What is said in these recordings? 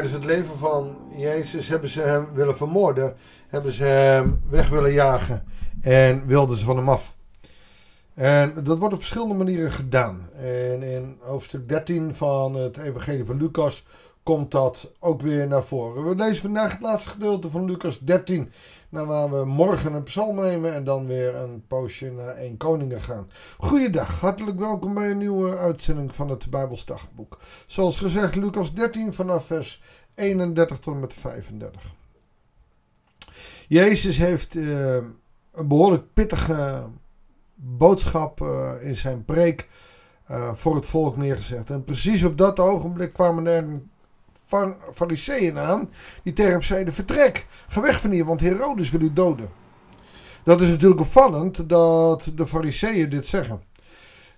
tijdens het leven van Jezus hebben ze hem willen vermoorden, hebben ze hem weg willen jagen en wilden ze van hem af. En dat wordt op verschillende manieren gedaan. En in hoofdstuk 13 van het Evangelie van Lucas komt dat ook weer naar voren. We lezen vandaag het laatste gedeelte van Lucas 13. Dan waar we morgen een psalm nemen en dan weer een poosje naar 1 Koningen gaan. Goeiedag, hartelijk welkom bij een nieuwe uitzending van het Bijbelsdagboek. Zoals gezegd, Lucas 13 vanaf vers 31 tot en met 35. Jezus heeft uh, een behoorlijk pittige boodschap uh, in zijn preek uh, voor het volk neergezet. En precies op dat ogenblik kwamen er van fariseeën aan die tegen hem zeiden: Vertrek, ga weg van hier, want Herodes wil u doden. Dat is natuurlijk opvallend dat de fariseeën dit zeggen.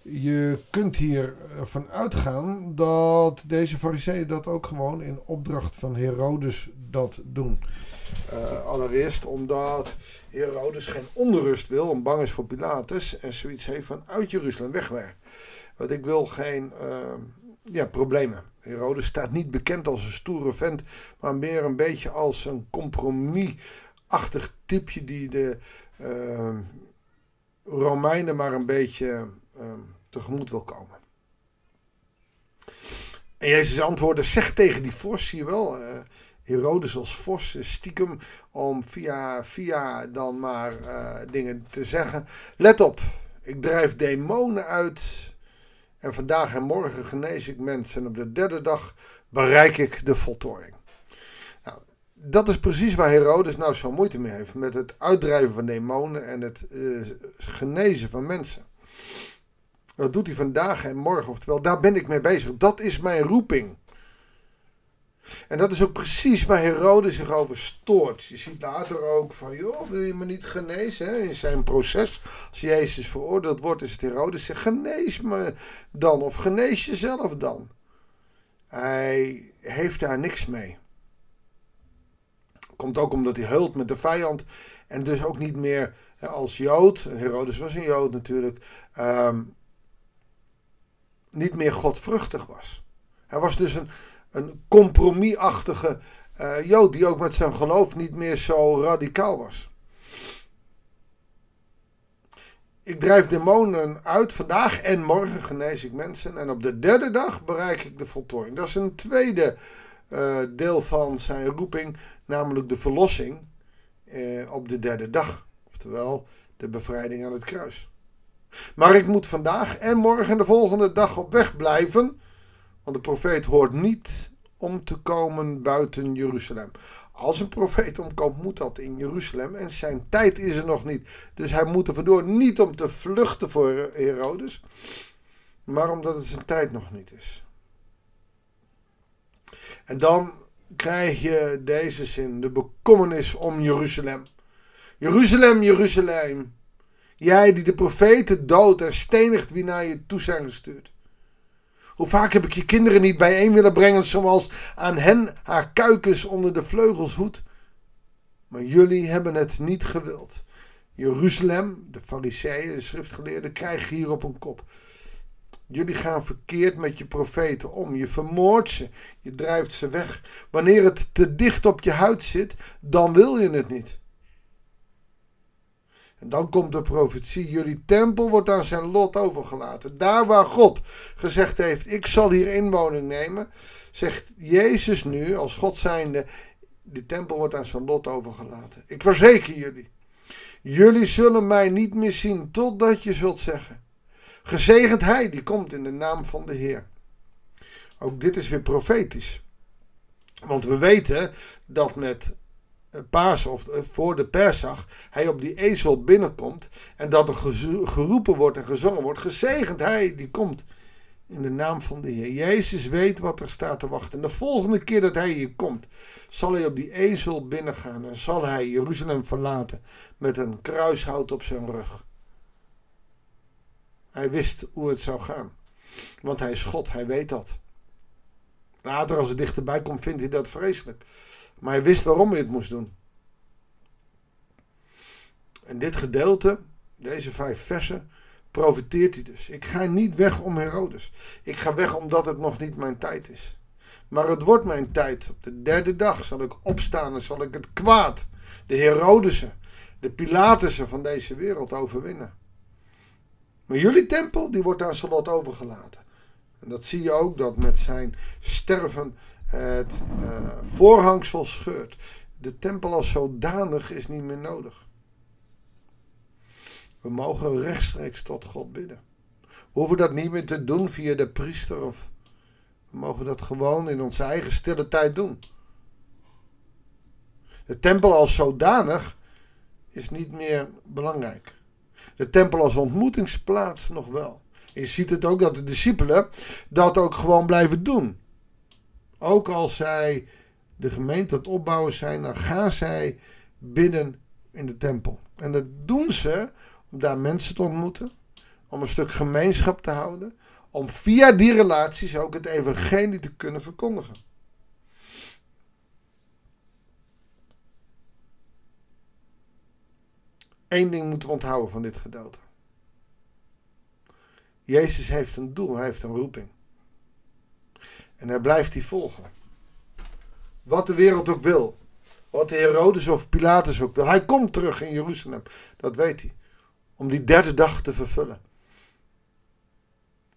Je kunt hier van uitgaan dat deze fariseeën dat ook gewoon in opdracht van Herodes dat doen. Uh, allereerst omdat Herodes geen onrust wil en bang is voor Pilatus en zoiets heeft van uit Jeruzalem wegwerken. Want ik wil geen uh, ja, problemen. Herodes staat niet bekend als een stoere vent, maar meer een beetje als een compromisachtig tipje die de uh, Romeinen maar een beetje uh, tegemoet wil komen. En Jezus antwoordde, zeg tegen die vos, zie je wel, uh, Herodes als vos, stiekem om via, via dan maar dingen te zeggen. Let op, ik drijf demonen uit en vandaag en morgen genees ik mensen. En op de derde dag bereik ik de voltooiing. Nou, dat is precies waar Herodes nou zo moeite mee heeft. Met het uitdrijven van demonen en het uh, genezen van mensen. Dat doet hij vandaag en morgen. Oftewel, daar ben ik mee bezig. Dat is mijn roeping. En dat is ook precies waar Herodes zich over stoort. Je ziet later ook van, joh, wil je me niet genezen? Hè? In zijn proces, als Jezus veroordeeld wordt, is het Herodes zegt, genees me dan of genees jezelf dan. Hij heeft daar niks mee. Komt ook omdat hij heult met de vijand en dus ook niet meer als Jood, Herodes was een Jood natuurlijk, um, niet meer godvruchtig was. Hij was dus een, een compromisachtige uh, Jood die ook met zijn geloof niet meer zo radicaal was. Ik drijf demonen uit vandaag en morgen genees ik mensen. En op de derde dag bereik ik de voltooiing. Dat is een tweede uh, deel van zijn roeping, namelijk de verlossing uh, op de derde dag. Oftewel de bevrijding aan het kruis. Maar ik moet vandaag en morgen en de volgende dag op weg blijven de profeet hoort niet om te komen buiten Jeruzalem. Als een profeet omkomt, moet dat in Jeruzalem. En zijn tijd is er nog niet. Dus hij moet er vandoor niet om te vluchten voor Herodes. Maar omdat het zijn tijd nog niet is. En dan krijg je deze zin. De bekommernis om Jeruzalem. Jeruzalem, Jeruzalem. Jij die de profeten doodt en stenigt wie naar je toe zijn gestuurd. Hoe vaak heb ik je kinderen niet bijeen willen brengen, zoals aan hen haar kuikens onder de vleugels voedt? Maar jullie hebben het niet gewild. Jeruzalem, de fariseeën, de schriftgeleerden, krijgen hier op een kop. Jullie gaan verkeerd met je profeten om. Je vermoordt ze, je drijft ze weg. Wanneer het te dicht op je huid zit, dan wil je het niet. En dan komt de profetie: jullie tempel wordt aan zijn lot overgelaten. Daar waar God gezegd heeft: ik zal hier inwoning nemen, zegt Jezus nu als God zijnde: de tempel wordt aan zijn lot overgelaten. Ik verzeker jullie. Jullie zullen mij niet meer zien totdat je zult zeggen: Gezegend hij die komt in de naam van de Heer. Ook dit is weer profetisch. Want we weten dat met paas of eh, voor de Persag hij op die ezel binnenkomt en dat er geroepen wordt en gezongen wordt, gezegend hij die komt in de naam van de Heer. Jezus weet wat er staat te wachten. En de volgende keer dat hij hier komt, zal hij op die ezel binnengaan en zal hij Jeruzalem verlaten met een kruishout op zijn rug. Hij wist hoe het zou gaan, want hij is God, hij weet dat. Later als het dichterbij komt, vindt hij dat vreselijk. Maar hij wist waarom hij het moest doen. En dit gedeelte, deze vijf versen, profiteert hij dus. Ik ga niet weg om Herodes. Ik ga weg omdat het nog niet mijn tijd is. Maar het wordt mijn tijd. Op de derde dag zal ik opstaan en zal ik het kwaad, de Herodesen, de Pilatussen van deze wereld overwinnen. Maar jullie tempel, die wordt aan Salot overgelaten. En dat zie je ook dat met zijn sterven het uh, voorhangsel scheurt. De tempel als zodanig is niet meer nodig. We mogen rechtstreeks tot God bidden. We hoeven dat niet meer te doen via de priester of we mogen dat gewoon in onze eigen stille tijd doen. De tempel als zodanig is niet meer belangrijk. De tempel als ontmoetingsplaats nog wel. je ziet het ook dat de discipelen dat ook gewoon blijven doen. Ook als zij de gemeente aan het opbouwen zijn, dan gaan zij binnen in de tempel. En dat doen ze om daar mensen te ontmoeten, om een stuk gemeenschap te houden, om via die relaties ook het evangelie te kunnen verkondigen. Eén ding moeten we onthouden van dit gedeelte. Jezus heeft een doel, hij heeft een roeping. En hij blijft die volgen. Wat de wereld ook wil. Wat de Herodes of Pilatus ook wil. Hij komt terug in Jeruzalem. Dat weet hij. Om die derde dag te vervullen.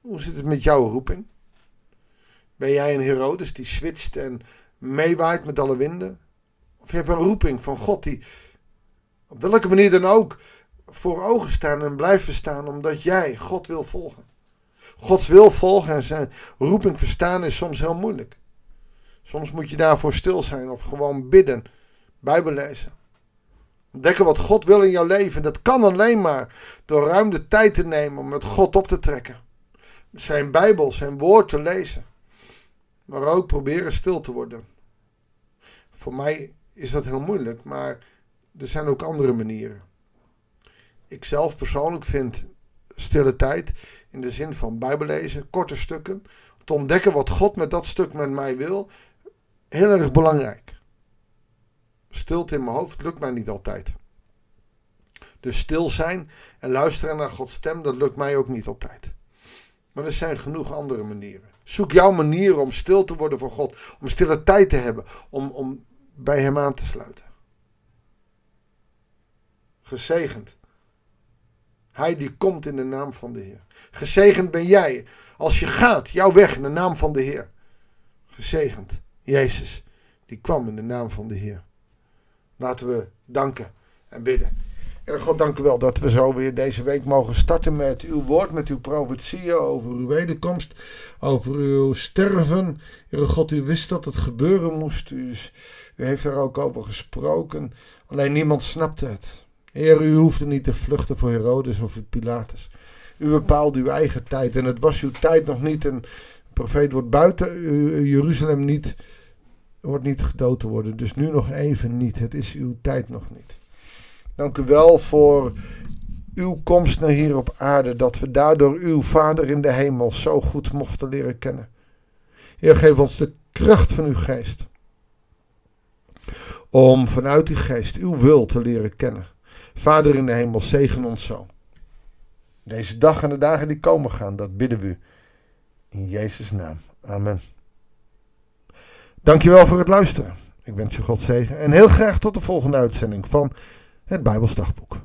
Hoe zit het met jouw roeping? Ben jij een Herodes die switcht en meewaait met alle winden? Of je hebt een roeping van God die op welke manier dan ook voor ogen staan en blijft bestaan omdat jij God wil volgen. Gods wil volgen en zijn roeping verstaan is soms heel moeilijk. Soms moet je daarvoor stil zijn of gewoon bidden, Bijbel lezen. Ontdekken wat God wil in jouw leven. Dat kan alleen maar door ruim de tijd te nemen om met God op te trekken. Zijn Bijbel, zijn woord te lezen. Maar ook proberen stil te worden. Voor mij is dat heel moeilijk, maar er zijn ook andere manieren. Ik zelf persoonlijk vind stille tijd in de zin van Bijbellezen, korte stukken, te ontdekken wat God met dat stuk met mij wil, heel erg belangrijk. Stilte in mijn hoofd lukt mij niet altijd. Dus stil zijn en luisteren naar Gods stem, dat lukt mij ook niet altijd. Maar er zijn genoeg andere manieren. Zoek jouw manier om stil te worden voor God, om stille tijd te hebben, om, om bij Hem aan te sluiten. Gezegend. Hij die komt in de naam van de Heer. Gezegend ben jij als je gaat, jouw weg in de naam van de Heer. Gezegend. Jezus, die kwam in de naam van de Heer. Laten we danken en bidden. En God, dank u wel dat we zo weer deze week mogen starten met uw woord, met uw profetieën over uw wederkomst, over uw sterven. Heer God, u wist dat het gebeuren moest. U, u heeft er ook over gesproken. Alleen niemand snapte het. Heer, u hoefde niet te vluchten voor Herodes of Pilatus. U bepaalde uw eigen tijd en het was uw tijd nog niet. Een profeet wordt buiten Jeruzalem niet, wordt niet gedood te worden. Dus nu nog even niet. Het is uw tijd nog niet. Dank u wel voor uw komst naar hier op aarde, dat we daardoor uw Vader in de hemel zo goed mochten leren kennen. Heer, geef ons de kracht van uw geest. Om vanuit die geest uw wil te leren kennen. Vader in de hemel, zegen ons zo. Deze dag en de dagen die komen gaan, dat bidden we u. In Jezus' naam. Amen. Dankjewel voor het luisteren. Ik wens je God zegen en heel graag tot de volgende uitzending van het Bijbelsdagboek.